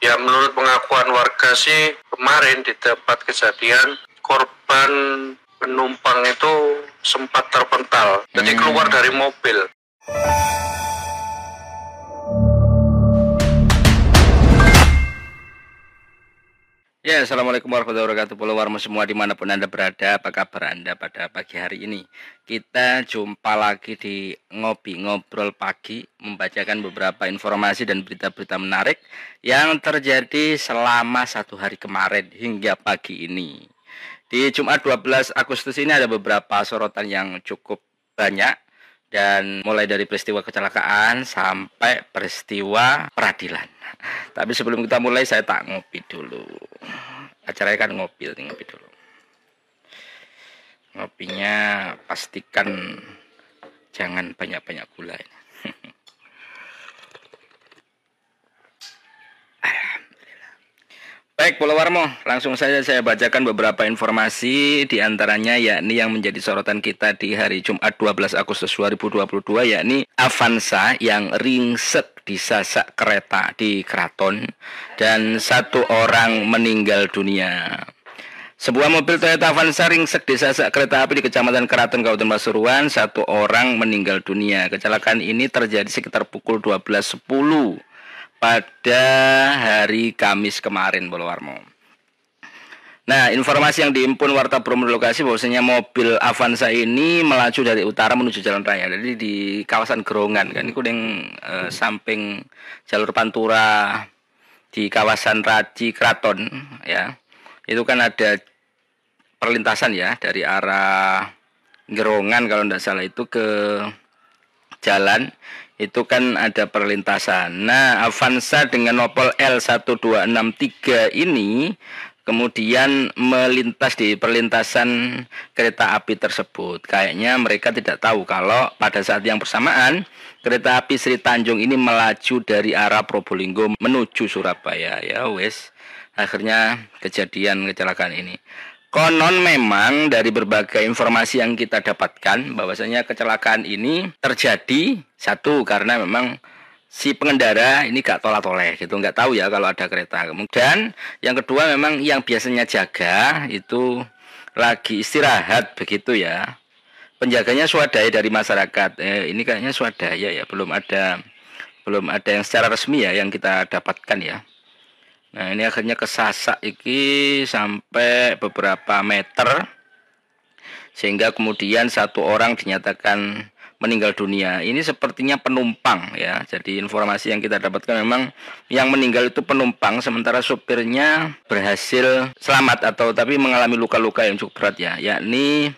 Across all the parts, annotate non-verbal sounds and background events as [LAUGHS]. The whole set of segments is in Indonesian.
Ya menurut pengakuan warga sih kemarin di tempat kejadian korban penumpang itu sempat terpental. Jadi Hmm. keluar dari mobil. Ya, Assalamualaikum warahmatullahi wabarakatuh. Pulau Warmo semua di mana pun Anda berada Apa kabar Anda pada pagi hari ini? Kita jumpa lagi di Ngopi Ngobrol Pagi Membacakan beberapa informasi dan berita-berita menarik Yang terjadi selama satu hari kemarin hingga pagi ini. Di Jumat 12 Agustus ini ada beberapa sorotan yang cukup banyak dan mulai dari peristiwa kecelakaan sampai peristiwa peradilan. [LAUGHS] Tapi sebelum kita mulai saya tak ngopi dulu. Acaranya kan ngopi, ngopi dulu. Ngopinya pastikan jangan banyak-banyak gula. ini. Baik, Pulau Warmo, langsung saja saya bacakan beberapa informasi di antaranya yakni yang menjadi sorotan kita di hari Jumat 12 Agustus 2022 yakni Avanza yang ringsek disasak kereta di Keraton dan satu orang meninggal dunia. Sebuah mobil Toyota Avanza ringsek disasak kereta api di Kecamatan Keraton Kabupaten Pasuruan, satu orang meninggal dunia. Kecelakaan ini terjadi sekitar pukul 12.10 pada hari Kamis kemarin, Bolo Warmo. Nah, informasi yang diimpun Warta Promo lokasi bahwasanya mobil Avanza ini melaju dari utara menuju jalan raya. Jadi di kawasan Gerongan kan itu yang eh, samping jalur Pantura di kawasan Raji Kraton ya. Itu kan ada perlintasan ya dari arah Gerongan kalau tidak salah itu ke jalan itu kan ada perlintasan. Nah, Avanza dengan nopol L1263 ini kemudian melintas di perlintasan kereta api tersebut. Kayaknya mereka tidak tahu kalau pada saat yang bersamaan kereta api Sri Tanjung ini melaju dari arah Probolinggo menuju Surabaya. Ya wes, akhirnya kejadian kecelakaan ini. Konon memang dari berbagai informasi yang kita dapatkan bahwasanya kecelakaan ini terjadi satu karena memang si pengendara ini gak tolak-toleh gitu nggak tahu ya kalau ada kereta. Kemudian yang kedua memang yang biasanya jaga itu lagi istirahat begitu ya. Penjaganya swadaya dari masyarakat. Eh, ini kayaknya swadaya ya belum ada belum ada yang secara resmi ya yang kita dapatkan ya Nah ini akhirnya kesasak iki sampai beberapa meter sehingga kemudian satu orang dinyatakan meninggal dunia. Ini sepertinya penumpang ya. Jadi informasi yang kita dapatkan memang yang meninggal itu penumpang sementara supirnya berhasil selamat atau tapi mengalami luka-luka yang cukup berat ya, yakni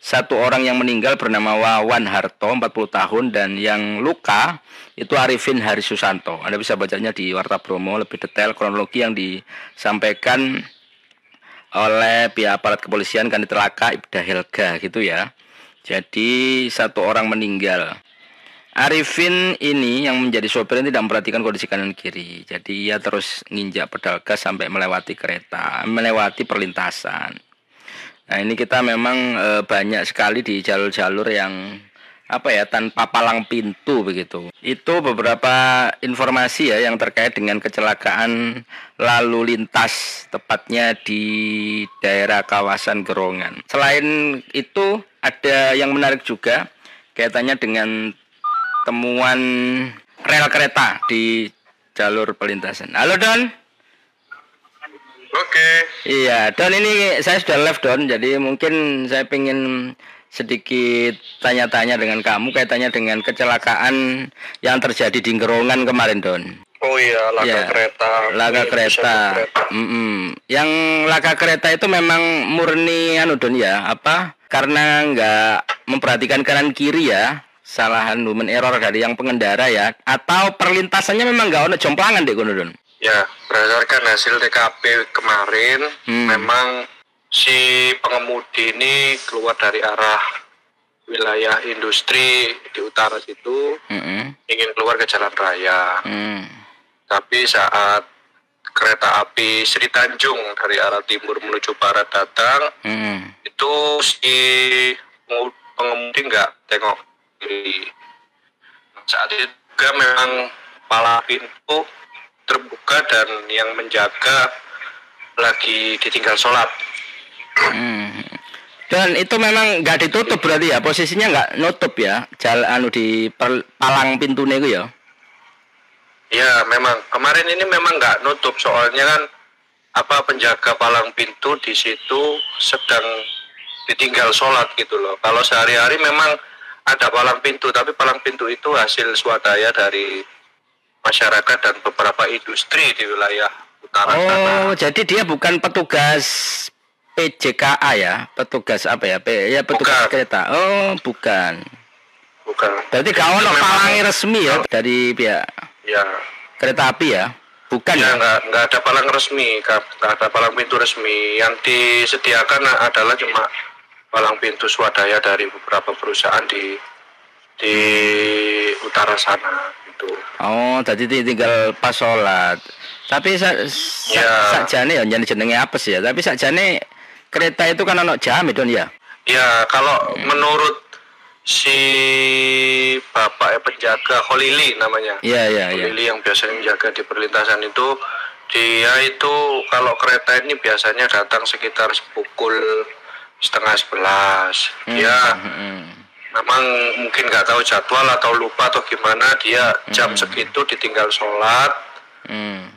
satu orang yang meninggal bernama Wawan Harto 40 tahun dan yang luka itu Arifin Hari Susanto. Anda bisa bacanya di Warta Bromo lebih detail kronologi yang disampaikan oleh pihak aparat kepolisian kan Telaka Ibda Helga gitu ya. Jadi satu orang meninggal. Arifin ini yang menjadi sopir ini tidak memperhatikan kondisi kanan kiri. Jadi ia terus nginjak pedal gas sampai melewati kereta, melewati perlintasan. Nah ini kita memang e, banyak sekali di jalur-jalur yang apa ya tanpa palang pintu begitu. Itu beberapa informasi ya yang terkait dengan kecelakaan lalu lintas tepatnya di daerah kawasan Gerongan. Selain itu ada yang menarik juga kaitannya dengan temuan rel kereta di jalur perlintasan. Halo Don. Oke. Iya, Don ini saya sudah live Don, jadi mungkin saya ingin sedikit tanya-tanya dengan kamu kaitannya dengan kecelakaan yang terjadi di Gerongan kemarin Don. Oh iya, laka Ya, kereta. Laka Iya, kereta. kereta. Mm-mm. Yang laka kereta itu memang murni anu Don ya, apa? Karena nggak memperhatikan kanan kiri ya, kesalahan human error dari yang pengendara ya, atau perlintasannya memang nggak ada jomplangan deh kono Don. Ya, berdasarkan hasil TKP kemarin, Hmm. memang si pengemudi ini keluar dari arah wilayah industri di utara situ, Mm-mm. ingin keluar ke jalan raya. Mm. Tapi saat kereta api Sri Tanjung dari arah timur menuju barat datang, Mm. itu si pengemudi nggak tengok kiri. Saat itu juga memang kepala pintu terbuka dan yang menjaga lagi ditinggal sholat. Hmm. Dan itu memang nggak ditutup berarti ya posisinya nggak nutup ya jalan anu di per, palang pintu nego ya? Ya memang kemarin ini memang nggak nutup soalnya kan apa penjaga palang pintu di situ sedang ditinggal sholat gitu loh. Kalau sehari-hari memang ada palang pintu tapi palang pintu itu hasil swadaya dari masyarakat dan beberapa industri di wilayah utara oh, sana. jadi dia bukan petugas PJKA ya, petugas apa ya? P, ya petugas Bukan. kereta. Oh, bukan. Bukan. Berarti kau ono palangi resmi ya dari pihak Ya, kereta api ya? Bukan ya ya? nggak nggak ada palang resmi, nggak ada palang pintu resmi. Yang disediakan adalah cuma palang pintu swadaya dari beberapa perusahaan di di utara sana gitu. Oh, jadi ti- tinggal pas sholat. Tapi sa, sa, Ya. sakjane ya jadi jenenge apa sih ya? Tapi sakjane kereta itu kan ono jam itu ya. Ya, kalau menurut si bapak penjaga Holili namanya. Iya, iya, iya. Holili yang biasanya menjaga di perlintasan itu dia itu kalau kereta ini biasanya datang sekitar pukul setengah sebelas. Dia Hmm. Memang mungkin nggak tahu jadwal atau lupa atau gimana dia jam segitu ditinggal sholat Hmm.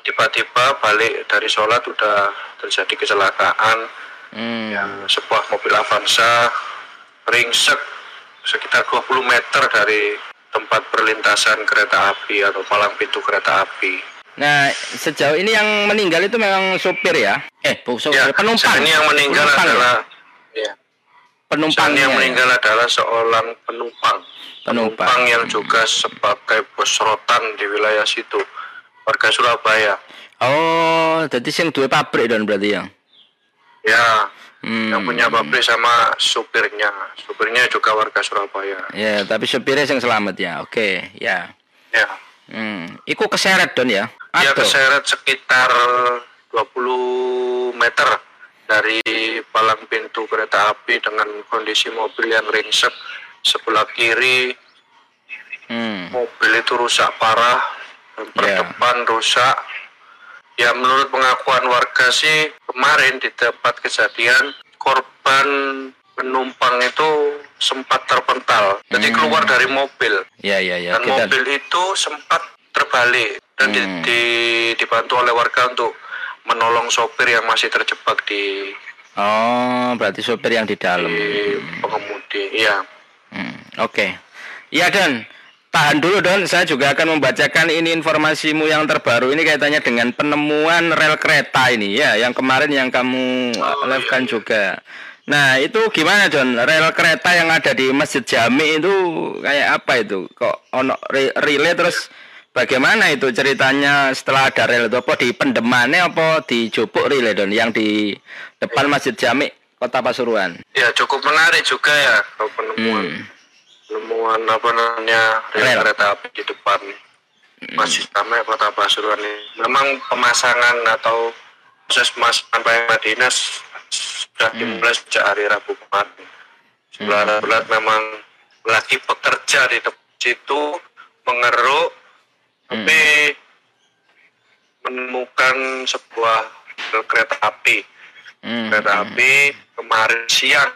tiba-tiba balik dari sholat udah terjadi kecelakaan Hmm. yang sebuah mobil Avanza ringsek sekitar 20 meter dari tempat perlintasan kereta api atau palang pintu kereta api. Nah, sejauh ini yang meninggal itu memang sopir ya? Eh, bu, sopir, Ya, penumpang. ini yang meninggal Penumpang ya? adalah ya, penumpang yang meninggal adalah seorang penumpang. Penumpang. yang juga sebagai bos rotan di wilayah situ, warga Surabaya. Oh, jadi sing duwe pabrik don berarti ya? Ya, Hmm. yang punya pabrik sama supirnya. Supirnya juga warga Surabaya. Ya, tapi supirnya yang selamat ya. Oke, ya. Ya. Hmm. Iku keseret don ya? Dia Aduh. keseret sekitar 20 meter dari palang pintu kereta api dengan kondisi mobil yang ringsek sebelah kiri Hmm. mobil itu rusak parah bumper Ya. depan rusak ya menurut pengakuan warga sih kemarin di tempat kejadian korban penumpang itu sempat terpental jadi Hmm. keluar dari mobil Ya, ya, ya. dan Kita mobil itu sempat terbalik dan di- Hmm. di- dibantu oleh warga untuk menolong sopir yang masih terjebak di, Oh, berarti sopir yang di dalam. di pengemudi iya Hmm, Oke. Iya Don, tahan dulu Don. Saya juga akan membacakan ini informasimu yang terbaru ini kaitannya dengan penemuan rel kereta ini ya, yang kemarin yang kamu uh, live-kan juga. Nah itu gimana Don? Rel kereta yang ada di Masjid Jami itu kayak apa itu? Kok ono re- relay terus bagaimana itu ceritanya setelah ada rel itu apa di pendemannya apa di Jupuk relay Don yang di depan Masjid Jami Kota Pasuruan? ya cukup menarik juga ya penemuan Hmm. penemuan apa namanya rel kereta api di depan masjid Tamai Kota Pasuruan ini. Memang pemasangan atau proses pemasangan payung dinas sudah dimulai sejak hari Rabu kemarin. Sebelah bulat memang lagi bekerja di situ mengeruk, tapi menemukan sebuah kereta api. Hmm. Kereta api kemarin siang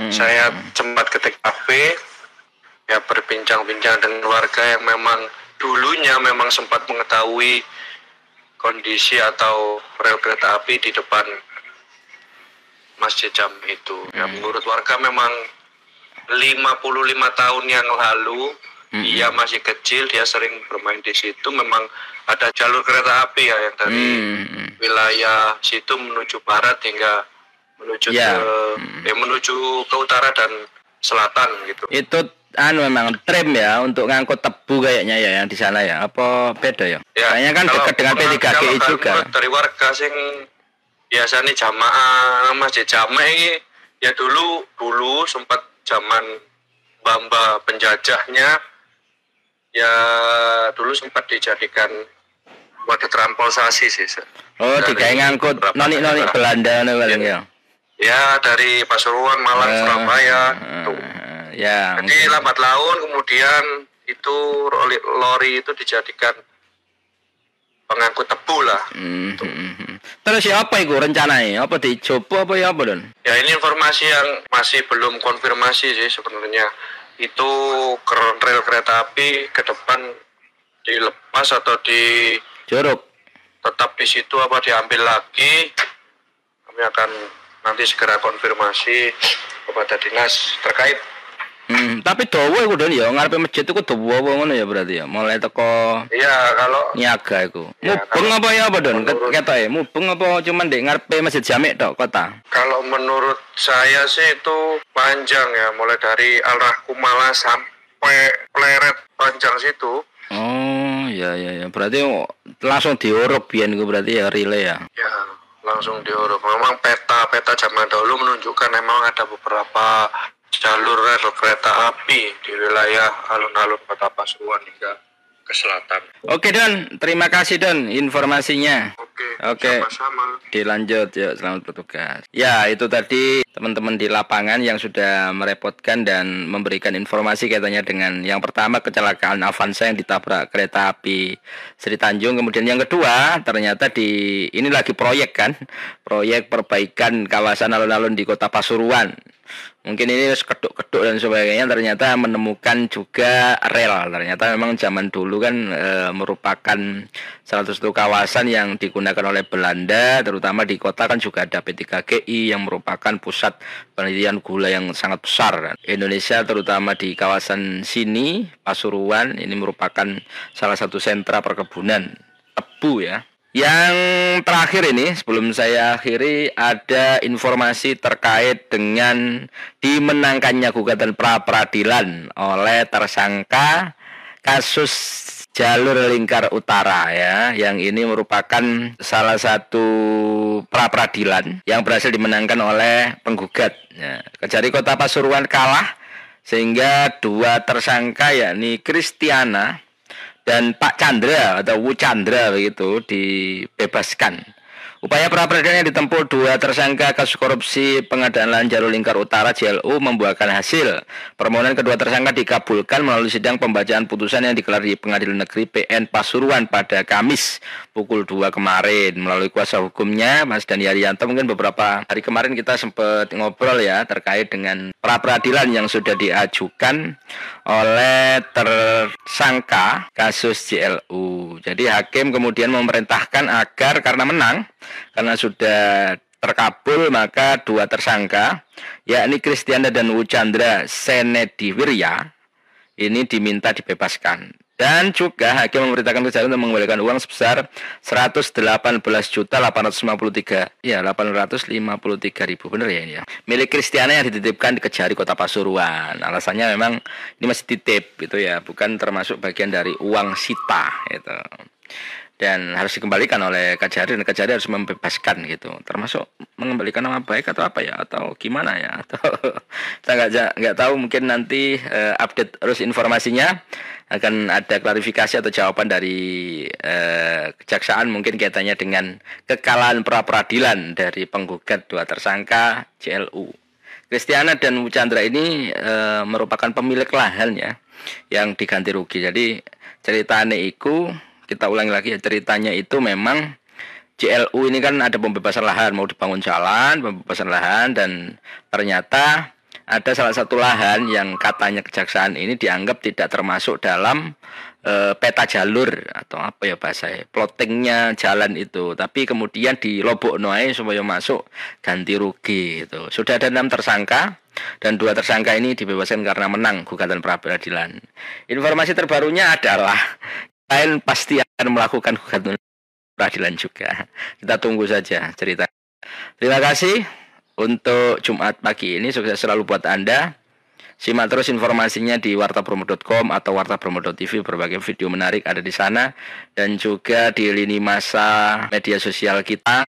Hmm. saya sempat ke TKP ya berbincang-bincang dengan warga yang memang dulunya memang sempat mengetahui kondisi atau rel kereta api di depan Masjid Jam itu. Ya menurut warga memang 55 tahun yang lalu ia masih kecil dia sering bermain di situ memang ada jalur kereta api ya yang dari Hmm. wilayah situ menuju barat hingga menuju Ya. ke eh, menuju ke utara dan selatan gitu. Itu anu memang trim ya untuk ngangkut tebu kayaknya ya yang di sana ya. Apa beda ya? Kayaknya kan dekat dengan pengaruh- P3GI kalau kan juga. dari warga sing biasanya jamaah masjid jamaah ya dulu dulu sempat zaman bamba penjajahnya ya dulu sempat dijadikan wadah transportasi sih. Oh, dari digawe ngangkut noni-noni daerah. Belanda nih paling ya. Ya dari Pasuruan, Malang, Eh, Surabaya. eh, tuh. ya. Jadi lambat laun kemudian itu lori, lori itu dijadikan pengangkut tebu lah. Hmm, hmm. Terus siapa itu rencananya? Apa dicoba apa ya apa don? Ya ini informasi yang masih belum konfirmasi sih sebenarnya. Itu rel kereta api ke depan dilepas atau di Jorok. tetap di situ apa diambil lagi. Kami akan nanti segera konfirmasi kepada dinas terkait. Hmm, tapi dawa iku don ya ngarepe masjid iku dawa apa ngono ya berarti ya. Mulai teko Iya kalau niaga iku. Ya, Mubeng apa ya apa don? menurut- Ketoke mubeng apa cuman ndek ngarepe masjid Jamek tok kota? kalau menurut saya sih itu panjang ya, mulai dari Al Rahkumala sampai Pleret panjang situ. Oh, ya ya ya. Berarti langsung diuruk biyen iku berarti ya relay ya. Ya, langsung diuruk. Memang peta-peta zaman dahulu menunjukkan memang ada beberapa jalur rel kereta api di wilayah alun-alun kota Pasuruan hingga ke selatan. Oke Don, terima kasih Don informasinya. Oke, Oke. sama-sama. Dilanjut ya, selamat bertugas. Ya, itu tadi teman-teman di lapangan yang sudah merepotkan dan memberikan informasi kaitannya dengan yang pertama kecelakaan Avanza yang ditabrak kereta api Sri Tanjung. Kemudian yang kedua, ternyata di ini lagi proyek kan, proyek perbaikan kawasan alun-alun di Kota Pasuruan. Mungkin ini keduk-keduk dan sebagainya ternyata menemukan juga rel. Ternyata memang zaman dulu kan e, merupakan salah satu kawasan yang digunakan oleh Belanda, terutama di kota kan juga ada P3GI yang merupakan pusat penelitian gula yang sangat besar. Indonesia terutama di kawasan sini, Pasuruan, ini merupakan salah satu sentra perkebunan tebu ya. Yang terakhir ini sebelum saya akhiri ada informasi terkait dengan dimenangkannya gugatan pra peradilan oleh tersangka kasus jalur lingkar utara ya yang ini merupakan salah satu pra peradilan yang berhasil dimenangkan oleh penggugat ya. Kejari Kota Pasuruan kalah sehingga dua tersangka yakni Kristiana dan Pak Chandra atau Wu Chandra begitu dibebaskan. Upaya pra peradilan yang ditempuh dua tersangka kasus korupsi pengadaan lahan jalur lingkar utara JLU membuahkan hasil. Permohonan kedua tersangka dikabulkan melalui sidang pembacaan putusan yang digelar di Pengadilan Negeri PN Pasuruan pada Kamis pukul 2 kemarin. Melalui kuasa hukumnya Mas Dani Arianto mungkin beberapa hari kemarin kita sempat ngobrol ya terkait dengan pra peradilan yang sudah diajukan oleh tersangka kasus JLU. Jadi hakim kemudian memerintahkan agar karena menang karena sudah terkabul maka dua tersangka yakni Kristiana dan Wuchandra Senediwirya ini diminta dibebaskan. Dan juga hakim memerintahkan kejaksaan untuk mengembalikan uang sebesar 118 juta 853 ya 853 ribu. Bener ya ini ya? Milik Kristiana yang dititipkan di Kejari Kota Pasuruan. Alasannya memang ini masih titip gitu ya bukan termasuk bagian dari uang sita gitu dan harus dikembalikan oleh Kajari dan Kajari harus membebaskan gitu. Termasuk mengembalikan nama baik atau apa ya? Atau gimana ya? [LAUGHS] Atau saya nggak nggak tahu mungkin nanti uh, update terus informasinya. Akan ada klarifikasi atau jawaban dari uh, kejaksaan mungkin kaitannya dengan kekalahan pra peradilan dari penggugat dua tersangka JLU Kristiana dan Chandra ini uh, merupakan pemilik lahan ya yang diganti rugi. Jadi ceritanya itu kita ulangi lagi ya ceritanya itu memang JLU ini kan ada pembebasan lahan mau dibangun jalan pembebasan lahan dan ternyata ada salah satu lahan yang katanya kejaksaan ini dianggap tidak termasuk dalam e, peta jalur atau apa ya bahasa plottingnya jalan itu. Tapi kemudian di Lobok Noai supaya masuk ganti rugi itu sudah ada enam tersangka dan dua tersangka ini dibebaskan karena menang gugatan pra peradilan informasi terbarunya adalah lain pasti akan melakukan gugatan peradilan juga. Kita tunggu saja cerita. Terima kasih untuk Jumat pagi ini sukses selalu buat Anda. Simak terus informasinya di wartapromo.com atau wartapromo.tv berbagai video menarik ada di sana dan juga di lini masa media sosial kita.